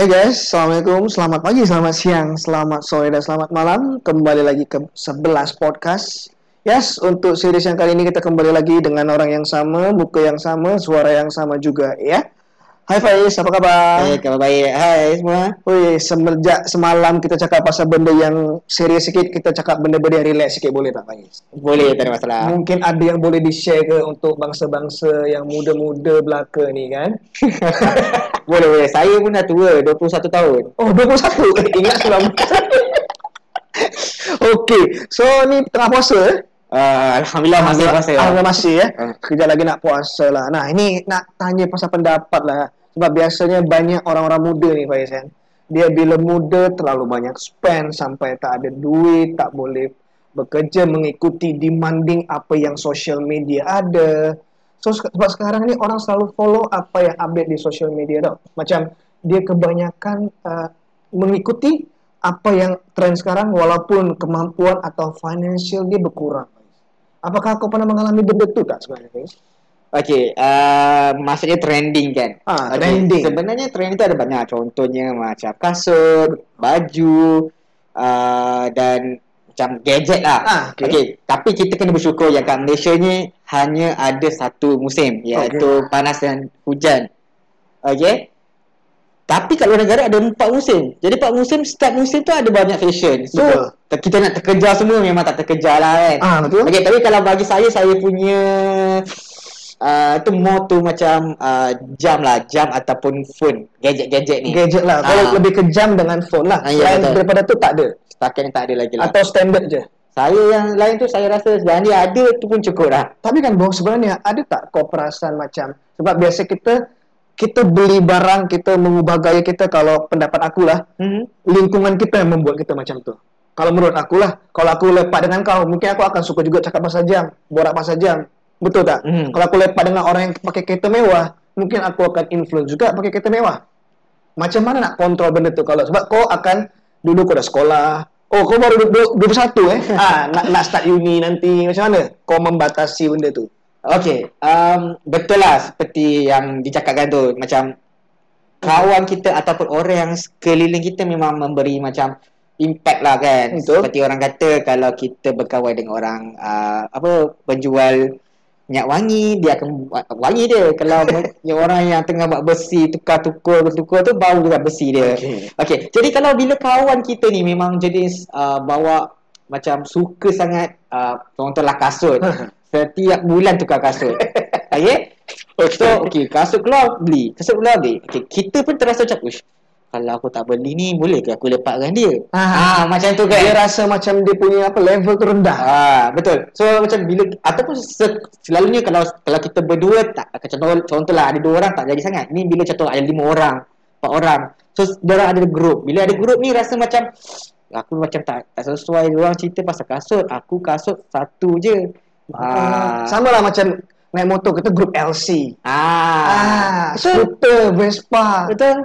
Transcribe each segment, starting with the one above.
Hai guys, Assalamualaikum, selamat pagi, selamat siang, selamat sore, dan selamat malam. Kembali lagi ke 11 podcast. Yes, untuk series yang kali ini kita kembali lagi dengan orang yang sama, muka yang sama, suara yang sama juga ya Hai Faiz, apa kabar? Hai, kabar baik. Hai semua. Wih, semenjak semalam kita cakap pasal benda yang serius sikit, kita cakap benda-benda yang relax sikit boleh tak Faiz? Boleh, tak ada masalah. Mungkin ada yang boleh di-share ke untuk bangsa-bangsa yang muda-muda belaka ni kan? boleh, boleh. Saya pun dah tua, 21 tahun. Oh, 21? Ingat selama. Okey, so ni tengah puasa eh? Uh, Alhamdulillah masih puasa. Alhamdulillah masih ya. Hmm. Kejap lagi nak puasa lah. Nah, ini nak tanya pasal pendapat lah. Sebab biasanya banyak orang-orang muda ni Faiz kan. Dia bila muda terlalu banyak spend sampai tak ada duit, tak boleh bekerja mengikuti demanding apa yang social media ada. So sebab sekarang ni orang selalu follow apa yang update di social media tau. Macam dia kebanyakan uh, mengikuti apa yang trend sekarang walaupun kemampuan atau financial dia berkurang. Apakah kau pernah mengalami benda tu tak sebenarnya Faiz? Okey, uh, maksudnya trending kan? Ah, trending. Sebenarnya trending tu ada banyak. Contohnya macam kasut, baju uh, dan macam gadget lah. Ah, okey. Okey, tapi kita kena bersyukur yang kat Malaysia ni hanya ada satu musim iaitu panas dan hujan. Okey. Tapi kat luar negara ada empat musim. Jadi empat musim, setiap musim tu ada banyak fashion. So, Betul. kita nak terkejar semua memang tak terkejar lah kan. Ah, betul. Okey, tapi kalau bagi saya, saya punya uh, tu more tu macam uh, jam lah, jam ataupun phone, gadget-gadget ni. Gadget lah. Kalau Ah. lebih kejam dengan phone lah. Ah, ya, Selain betul. daripada tu tak ada. Setakat ni tak ada lagi lah. Atau standard je. Saya yang lain tu saya rasa sebenarnya ada tu pun cukup dah. Tapi kan bos sebenarnya ada tak kau perasan macam sebab biasa kita kita beli barang, kita mengubah gaya kita kalau pendapat aku lah, Hmm. lingkungan kita yang membuat kita macam tu. Kalau menurut aku lah, kalau aku lepak dengan kau, mungkin aku akan suka juga cakap pasal jam, borak pasal jam. Betul tak? Hmm. Kalau aku lepak dengan orang yang pakai kereta mewah, mungkin aku akan influence juga pakai kereta mewah. Macam mana nak kontrol benda tu kalau sebab kau akan dulu kau dah sekolah. Oh, kau baru du- du- 21 eh. ah, nak nak start uni nanti macam mana? Kau membatasi benda tu. Okey, um, betul lah seperti yang dicakapkan tu macam kawan kita ataupun orang yang sekeliling kita memang memberi macam impact lah kan. Betul. Seperti orang kata kalau kita berkawan dengan orang uh, apa penjual minyak wangi dia akan buat wangi dia kalau yang orang yang tengah buat besi tukar-tukar tukar tu bau juga besi dia. Okey. Okey, jadi kalau bila kawan kita ni memang jenis uh, bawa macam suka sangat uh, contohlah kasut. Setiap bulan tukar kasut. Okey? So, okey, kasut keluar beli, kasut keluar beli. Okey, kita pun terasa macam, "Ush, kalau aku tak beli ni, boleh ke aku lepaskan dia?" Ah. Ah, macam tu kan. Dia rasa macam dia punya apa level tu rendah. Ah, betul. So macam bila ataupun se- selalunya kalau kalau kita berdua tak contoh contohlah ada dua orang tak jadi sangat. Ni bila contoh ada lima orang, empat orang. So dia ada grup. Bila ada grup ni rasa macam aku macam tak tak sesuai dia orang cerita pasal kasut. Aku kasut satu je. Ah. Ah. Sama lah macam naik motor kita grup LC. Ah. Ah, betul. scooter, Vespa. Betul.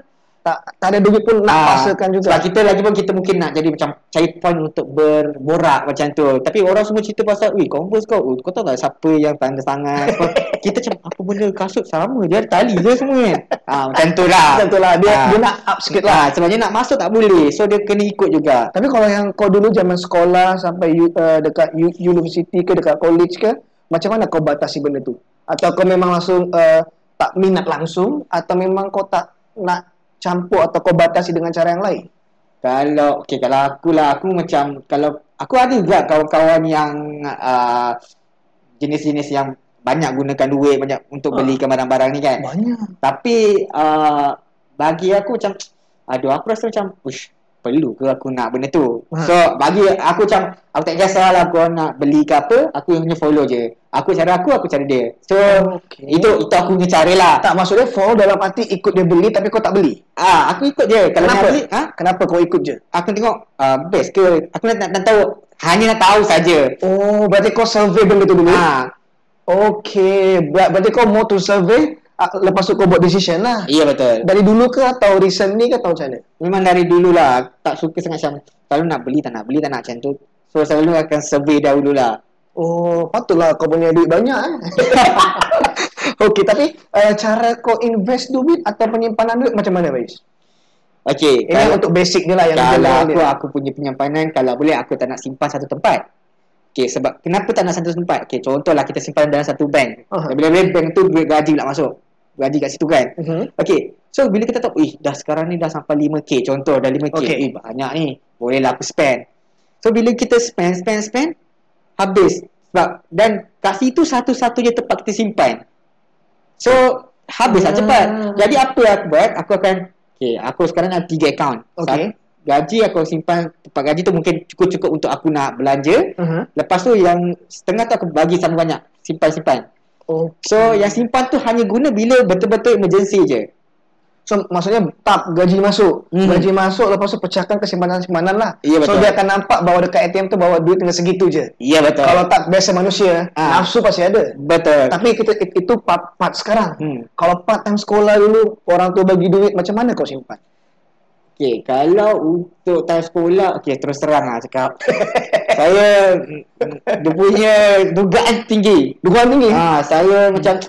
Tak tak ada duit pun nak Ah, paksakan juga. Sebab kita lagi pun kita mungkin nak jadi macam cari point untuk berborak macam tu. Tapi orang semua cerita pasal, "Ui, Converse kau, oh, kau tahu tak siapa yang tanda tangan?" Kita macam apa benda kasut sama je, ada tali je semua kan. Ah, macam tu lah. Macam tu lah. Dia, Ah. dia nak up sikit lah. Ah, sebenarnya nak masuk tak boleh. So dia kena ikut juga. Tapi kalau yang kau dulu zaman sekolah sampai uh, dekat university ke dekat college ke, macam mana kau batasi benda tu? Atau kau memang langsung uh, tak minat langsung atau memang kau tak nak campur atau kau batasi dengan cara yang lain? Kalau okey kalau aku lah aku macam kalau aku ada juga kawan-kawan yang uh, jenis-jenis yang banyak gunakan duit banyak untuk Ah. belikan barang-barang ni kan. Banyak. Tapi uh, bagi aku macam aduh aku rasa macam ush perlu ke aku nak benda tu. Ha. So bagi aku macam aku tak kisahlah aku nak beli ke apa, aku hanya follow je. Aku cara aku, aku cara dia. So Okey. itu itu aku punya cara lah. Tak maksudnya follow dalam arti ikut dia beli tapi kau tak beli. Ah, aku ikut je. Kalau Kenapa? beli, ha? Kenapa kau ikut je? Aku tengok uh, best ke aku nak, nak, nak tahu hanya nak tahu saja. Oh, berarti kau survey benda tu dulu. Ah, Okay, Ber- berarti kau more to survey lepas tu kau buat decision lah. iya betul. Dari dulu ke atau recent ni ke atau macam mana? Memang dari dulu lah tak suka sangat macam kalau nak beli tak nak beli tak nak macam tu. So selalu akan survey dahulu lah. Oh, patutlah kau punya duit banyak eh. Okey, tapi uh, cara kau invest duit atau penyimpanan duit macam mana, Bais? Okey, Ini kalau, untuk basic dia lah yang kalau aku dia. aku punya penyimpanan kalau boleh aku tak nak simpan satu tempat. Okey, sebab kenapa tak nak satu tempat? Okey, contohlah kita simpan dalam satu bank. Aha. Bila-bila bank tu duit gaji pula masuk. Gaji kat situ kan. Mhm. Okey, so bila kita tahu, ih dah sekarang ni dah sampai 5k, contoh dah 5k, Okey. eh banyak ni, bolehlah aku spend. So bila kita spend, spend, spend, habis. Sebab, dan kat situ satu-satunya tempat kita simpan. So, habis Hmm. cepat. Jadi apa aku buat, aku akan, okay, aku sekarang ada 3 account. Okey. Sat- Gaji aku simpan, tempat gaji tu mungkin cukup-cukup untuk aku nak belanja. Mhm. Lepas tu yang setengah tu aku bagi sama banyak. Simpan-simpan. Oh. So, yang simpan tu hanya guna bila betul-betul emergency je. So maksudnya tap gaji masuk. Hmm. Gaji masuk lepas tu pecahkan ke simpanan-simpanan lah. Ya, So betul. dia akan nampak bahawa dekat ATM tu bawa duit dengan segitu je. Ya betul. Kalau tak biasa manusia, Ah. nafsu pasti ada. betul. Tapi kita itu part, part sekarang. Hmm. Kalau part time sekolah dulu orang tua bagi duit macam mana kau simpan? Okay, kalau untuk time sekolah, okay terus terang lah cakap. saya, dia punya dugaan tinggi. Dugaan tinggi. Ha, saya macam,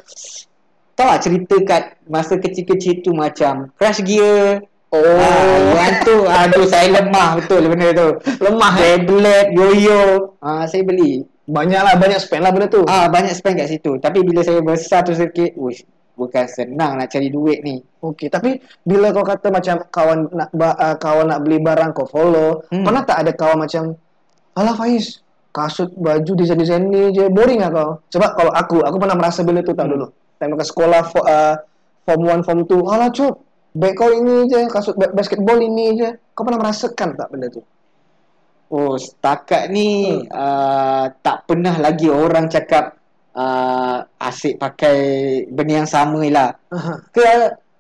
tahu tak cerita kat masa kecil-kecil tu macam crash gear. Oh. Ha, tu, aduh saya lemah betul benda tu. Lemah eh. Tablet, yo-yo. Ha, saya beli. Banyak lah, banyak spend lah benda tu. Ah banyak spend kat situ. Tapi bila saya besar tu sikit, wish, bukan senang nak cari duit ni. Okey, tapi bila kau kata macam kawan nak uh, kawan nak beli barang kau follow, Hmm. pernah tak ada kawan macam Alah Faiz, kasut baju desain-desain ni je boring lah kau. Sebab kalau aku, aku pernah merasa benda tu tau Hmm. dulu. Time dekat sekolah for, uh, form 1, form 2, alah cuk, bag kau ini je, kasut ba- basketball ini je. Kau pernah merasakan tak benda tu? Oh, setakat ni Hmm. uh, tak pernah lagi orang cakap uh, asyik pakai benda yang sama lah. Aha. Ke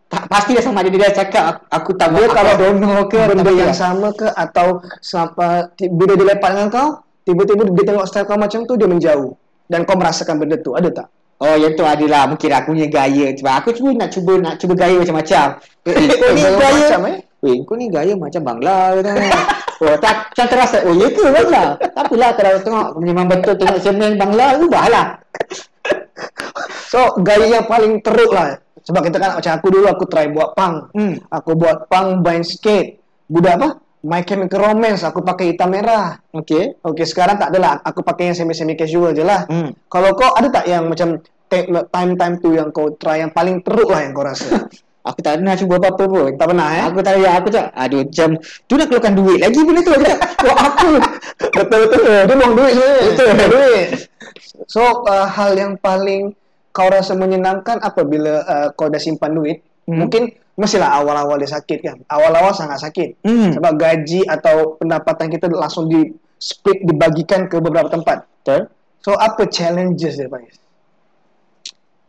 tak, pasti dah sama ada dia cakap aku, aku tak Dia kalau donor ke Benda yang ya. sama ke atau ti- bila dia lepak dengan kau, tiba-tiba dia tengok style kau macam tu dia menjauh. Dan kau merasakan benda tu, ada tak? Oh, yang tu adalah mungkin aku punya gaya. Sebab aku cuba nak cuba nak cuba gaya macam-macam. Eh, kau ni Gaya macam, eh? Weh, kau ni gaya macam Bangla kata. oh, tak macam terasa. Oh, ya ke Bangla? Tak apalah kalau tengok memang betul tengok semen Bangla, ubahlah. So gaya yang paling teruk lah Sebab kita kan macam aku dulu aku try buat punk Hmm. Aku buat punk main skate Budak apa? My Chemical Romance aku pakai hitam merah Okey. Okay sekarang tak adalah Aku pakai yang semi-semi casual je lah Hmm. Kalau kau ada tak yang macam Time-time tu yang kau try Yang paling teruk lah yang kau rasa Aku tak pernah cuba apa-apa pun. Tak pernah eh Aku tak ya, aku cakap, aduh macam tu nak keluarkan duit lagi benda tu. Aku buat apa? Betul-betul Dia buang duit sebenarnya Betul duit So uh, hal yang paling Kau rasa menyenangkan Apabila uh, kau dah simpan duit Hmm. Mungkin Mestilah awal-awal dia sakit kan Awal-awal sangat sakit Hmm. Sebab gaji atau pendapatan kita langsung di split dibagikan ke beberapa tempat. Betul. So apa challenges dia Faiz?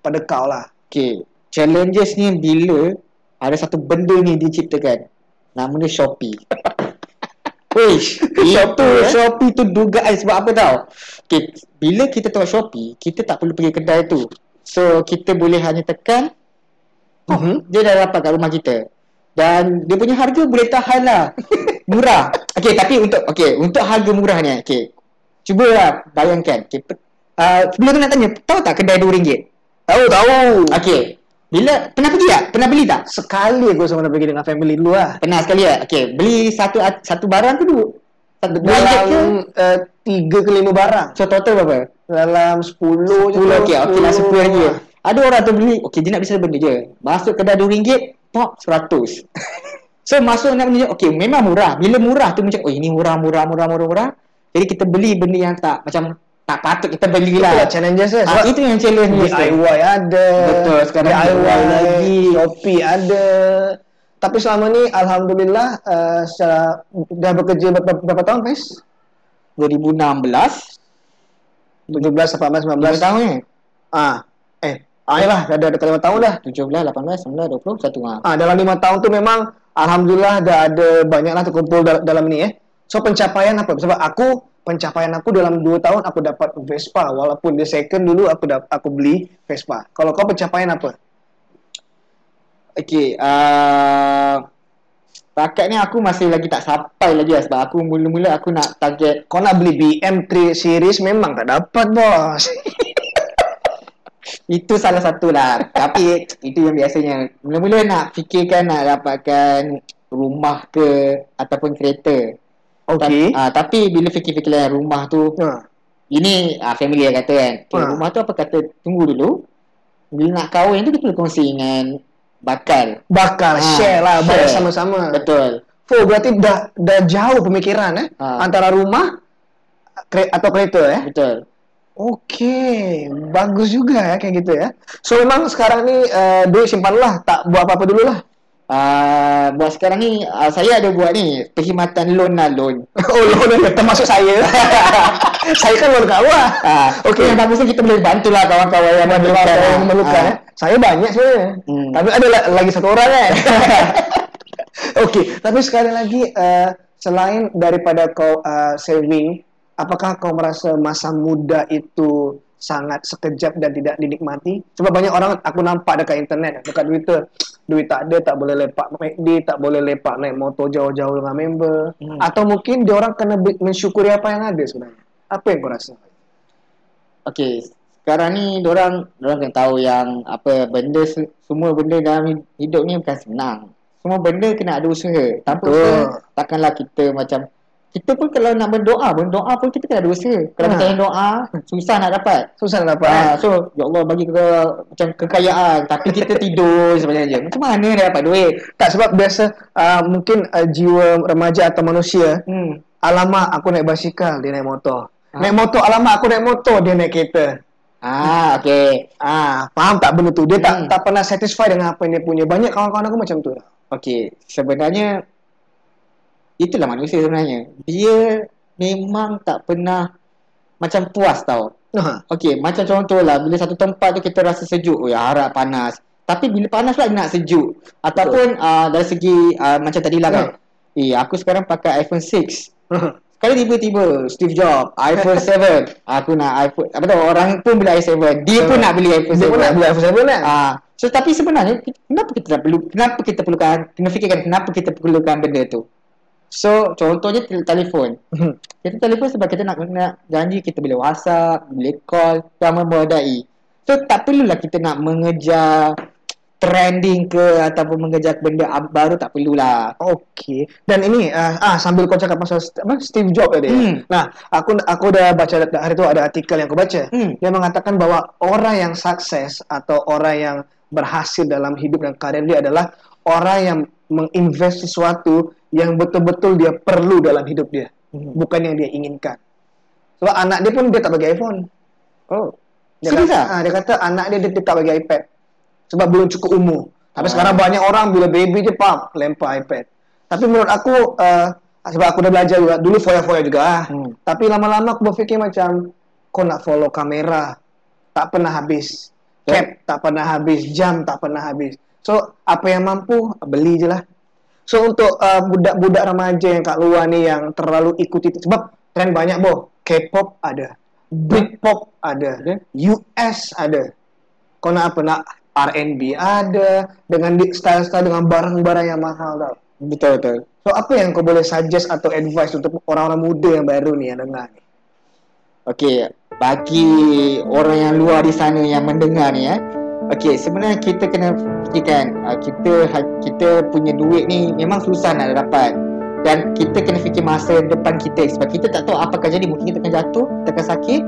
Pada kau lah. Okay. Challenges ni bila ada satu benda ni diciptakan. Nama dia Shopee. Wish, itu eh? Shopee tu dugaan sebab apa tau? Okay, bila kita tengok Shopee, kita tak perlu pergi kedai tu. So, kita boleh hanya tekan, oh, Mhm. dia dah dapat kat rumah kita. Dan dia punya harga boleh tahan lah. Murah. Okay, tapi untuk okay, untuk harga murah ni, okay. Cubalah bayangkan. Okay, uh, sebelum tu nak tanya, tahu tak kedai RM2? Tahu tahu. Okay. Bila pernah pergi tak? Pernah beli tak? Sekali aku sama pergi dengan family dulu lah. Pernah sekali tak? Okay, beli satu satu barang tu dulu. Satu RM2 ke? Dalam uh, tiga ke lima barang. So total berapa? Dalam sepuluh je. Sepuluh okey, okey lah sepuluh lagi. Ada orang tu beli, okey dia nak beli satu benda je. Masuk kedai RM2, pop seratus. so masuk nak beli, okey memang murah. Bila murah tu macam, oh ini murah, murah, murah, murah, murah. Jadi kita beli benda yang tak macam tak patut kita beli Itulah lah. challenges dia. Ah, Sebab itu yang challenge. DIY ada. Betul, sekarang DIY DIY lagi. Shopee ada. Tapi selama ni Alhamdulillah uh, secara, dah bekerja berapa, berapa tahun Faiz? 2016 17, 18, 19 Berapa tahun ni? Ah, eh, ah yalah, dah ada dekat 5 tahun dah. 17, 18, 19, 20, 1 ha. Ah, dalam 5 tahun tu memang alhamdulillah dah ada banyaklah terkumpul dal- dalam ni eh. So pencapaian apa? Sebab aku pencapaian aku dalam 2 tahun aku dapat Vespa walaupun dia second dulu aku aku beli Vespa. Kalau kau pencapaian apa? Okey, uh, setakat ni aku masih lagi tak sampai lagi lah sebab aku mula-mula aku nak target Kau nak beli BM 3 series memang tak dapat bos. itu salah satu lah tapi itu yang biasanya mula-mula nak fikirkan nak dapatkan rumah ke ataupun kereta. Okey. Ta- ah, tapi bila fikir-fikir rumah tu Ha. ini ah, family yang kata kan. Okay, Ha. rumah tu apa kata tunggu dulu. Bila nak kahwin tu kita perlu kongsi dengan bakal. Bakal Ah, share lah, bayar share. sama-sama. Betul. Oh, berarti dah dah jauh pemikiran eh Ha. antara rumah kre- atau kereta eh. Betul. Okey, bagus juga ya kayak gitu ya. So memang sekarang ni uh, duit simpanlah, tak buat apa-apa dulu lah. Ah, buat sekarang ni ah, saya ada buat ni perkhidmatan loan lah loan. oh, loan termasuk saya. saya kan loan kat awak. Ah, Okey. okay. Yang bagusnya kita boleh bantulah kawan-kawan yang memerlukan. Memerlukan, yang memerlukan Ah. eh. Saya banyak sebenarnya. Hmm. Tapi ada la- lagi satu orang kan. Okey, tapi sekali lagi uh, selain daripada kau uh, saving, apakah kau merasa masa muda itu sangat sekejap dan tidak dinikmati? Sebab banyak orang aku nampak dekat internet, dekat Twitter, duit tak ada, tak boleh lepak McD, tak boleh lepak naik motor jauh-jauh dengan member. Hmm. Atau mungkin dia orang kena mensyukuri apa yang ada sebenarnya. Apa yang kau rasa? Okey, sekarang ni orang orang kena tahu yang apa benda se- semua benda dalam hidup ni bukan senang. Semua benda kena ada usaha. Tanpa Betul. usaha takkanlah kita macam kita pun kalau nak berdoa pun doa pun kita kena ada usaha. Kalau Ha. kita yang doa susah nak dapat. Susah nak dapat. Eh? so ya Allah bagi ke macam kekayaan tapi kita tidur sebenarnya. Macam mana dia dapat duit? Tak sebab biasa uh, mungkin uh, jiwa remaja atau manusia Hmm. alamak aku naik basikal dia naik motor. Ah. Naik motor alamak aku naik motor dia naik kereta. Ah, okey. Ah, faham tak benda tu? Dia tak Hmm. tak pernah satisfy dengan apa yang dia punya. Banyak kawan-kawan aku macam tu. Okey, sebenarnya itulah manusia sebenarnya. Dia memang tak pernah macam puas tau. Ha. Okey, macam contoh lah bila satu tempat tu kita rasa sejuk, oh ya harap panas. Tapi bila panas pula nak sejuk. Ataupun uh, dari segi uh, macam tadi lah kan. Eh, aku sekarang pakai iPhone 6. Sekali tiba-tiba Steve Jobs, iPhone 7. Aku nak iPhone. Apa tahu orang pun beli iPhone 7. Dia pun nak beli iPhone 7. Dia pun nak beli iPhone 7 kan? Ah, so tapi sebenarnya kenapa kita tak perlu kenapa kita perlukan kena fikirkan kenapa kita perlukan benda tu. So contohnya tel- telefon. Kita telefon sebab kita nak, nak janji kita boleh WhatsApp, boleh call dan memadai. So tak perlulah kita nak mengejar trending ke ataupun mengejar benda baru tak perlulah. Okey. Dan ini uh, ah sambil kau cakap pasal apa Steve Jobs tadi. Hmm. Nah, aku aku dah baca hari tu ada artikel yang aku baca. Hmm. Dia mengatakan bahwa orang yang sukses atau orang yang berhasil dalam hidup dan karir dia adalah orang yang menginvest sesuatu yang betul-betul dia perlu dalam hidup dia, Hmm. bukan yang dia inginkan. Sebab anak dia pun dia tak bagi iPhone. Oh. Dia Serius kata, ah? ah, dia kata anak dia, dia, dia tak bagi iPad. Sebab belum cukup umur. Tapi Ah. sekarang banyak orang bila baby je pap lempar iPad. Tapi menurut aku uh, sebab aku dah belajar juga dulu foya-foya juga ah. Hmm. Tapi lama-lama aku berfikir macam kau nak follow kamera tak pernah habis. Ya. Cap tak pernah habis, jam tak pernah habis. So apa yang mampu beli je lah. So untuk uh, budak-budak remaja yang kat luar ni yang terlalu ikuti sebab trend banyak boh. K-pop ada, Britpop ada, Ada. US ada. Kau nak apa nak R&B ada dengan style-style dengan barang-barang yang mahal tau. Betul betul. So apa yang kau boleh suggest atau advice untuk orang-orang muda yang baru ni yang dengar ni? Okey, bagi orang yang luar di sana yang mendengar ni eh. Okey, sebenarnya kita kena fikirkan uh, kita ha- kita punya duit ni memang susah nak dapat. Dan kita kena fikir masa depan kita sebab kita tak tahu apa akan jadi. Mungkin kita akan jatuh, kita akan sakit.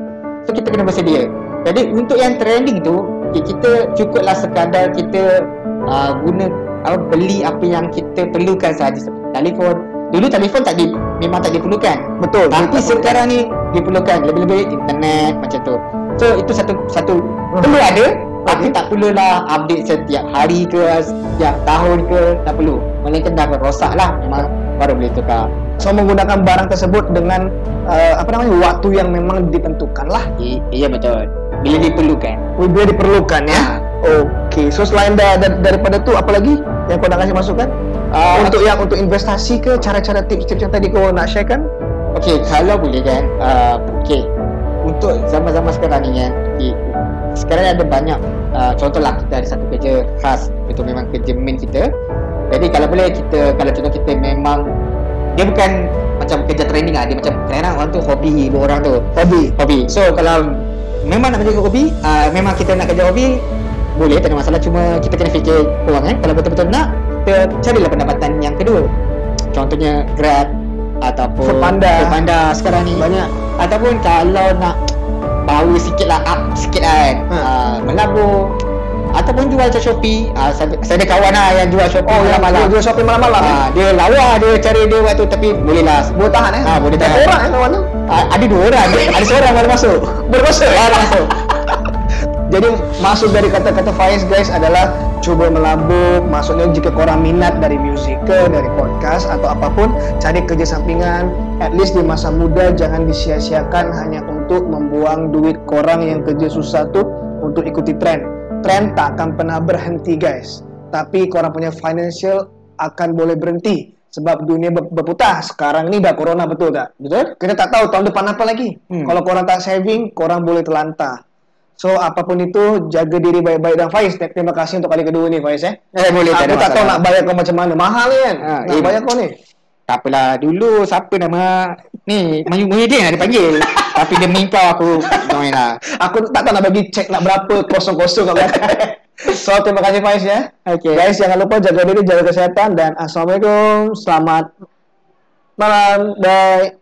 So kita kena bersedia. Jadi untuk yang trending tu, okay, kita cukuplah sekadar kita uh, guna apa beli apa yang kita perlukan sahaja seperti telefon. Dulu telefon tak di, memang tak diperlukan. Betul. Tapi sekarang ni diperlukan lebih-lebih internet macam tu. So itu satu satu perlu ada tapi tak perlulah update setiap hari ke setiap tahun ke tak perlu. Melainkan dah rosak lah memang baru boleh tukar. So menggunakan barang tersebut dengan uh, apa namanya waktu yang memang ditentukan lah. I, iya betul. Bila diperlukan. Bila diperlukan ya. Okey. So selain da, da, daripada tu apa lagi yang kau nak kasih masukan? Uh, untuk yang untuk investasi ke cara-cara tips-tips yang tadi kau nak sharekan? Okey, kalau boleh kan. Uh, okey. Untuk zaman-zaman sekarang ni kan. Okay, sekarang ada banyak uh, contohlah kita ada satu kerja khas itu memang kerja main kita. Jadi kalau boleh kita kalau contoh kita memang dia bukan macam kerja training lah dia macam kadang orang tu hobi orang tu Hobi. hobi so kalau memang nak kerja hobi uh, memang kita nak kerja hobi boleh tak ada masalah cuma kita kena fikir peluang kan kalau betul-betul nak kita carilah pendapatan yang kedua. Contohnya Grab ataupun Foodpanda. Foodpanda sekarang ni. Banyak. Ataupun kalau nak power sikit lah, up sikit lah kan. Ha. Uh, menabur ataupun jual macam Shopee. Uh, saya, saya ada kawan lah yang jual Shopee Oh, malam-malam. dia jual shopping malam-malam. eh? Ah, dia lawa dia cari dia waktu tapi boleh lah. Boleh tahan eh? Ah, boleh Berapa tahan. orang eh kawan tu? Ah, ada dua orang, ada seorang baru masuk. Baru masuk? Baru masuk. Jadi maksud dari kata-kata Faiz guys adalah cuba melabuk. Maksudnya jika korang minat dari muzik ke, dari podcast atau apapun, cari kerja sampingan. At least di masa muda jangan disia-siakan hanya untuk membuang duit korang yang kerja susah tu untuk ikuti trend. Trend tak akan pernah berhenti guys. Tapi korang punya financial akan boleh berhenti sebab dunia ber- berputar. Sekarang ni dah corona betul tak? Betul? Kita tak tahu tahun depan apa lagi. Hmm. Kalau korang tak saving, korang boleh terlantar. So apapun itu jaga diri baik-baik dan Faiz ter- terima kasih untuk kali kedua ni Faiz eh. Eh boleh Aku ada tak tahu nak bayar kau macam mana. Mahal ni kan. Ha, nak eh, bayar kau ni. Tak apalah dulu siapa nama ni Maju Muhyiddin ada panggil. Tapi demi kau aku join lah. Aku tak tahu nak bagi cek nak berapa kosong-kosong kat belakang. so terima kasih Faiz ya. Okay. Guys jangan lupa jaga diri, jaga kesihatan dan assalamualaikum. Selamat malam. Bye.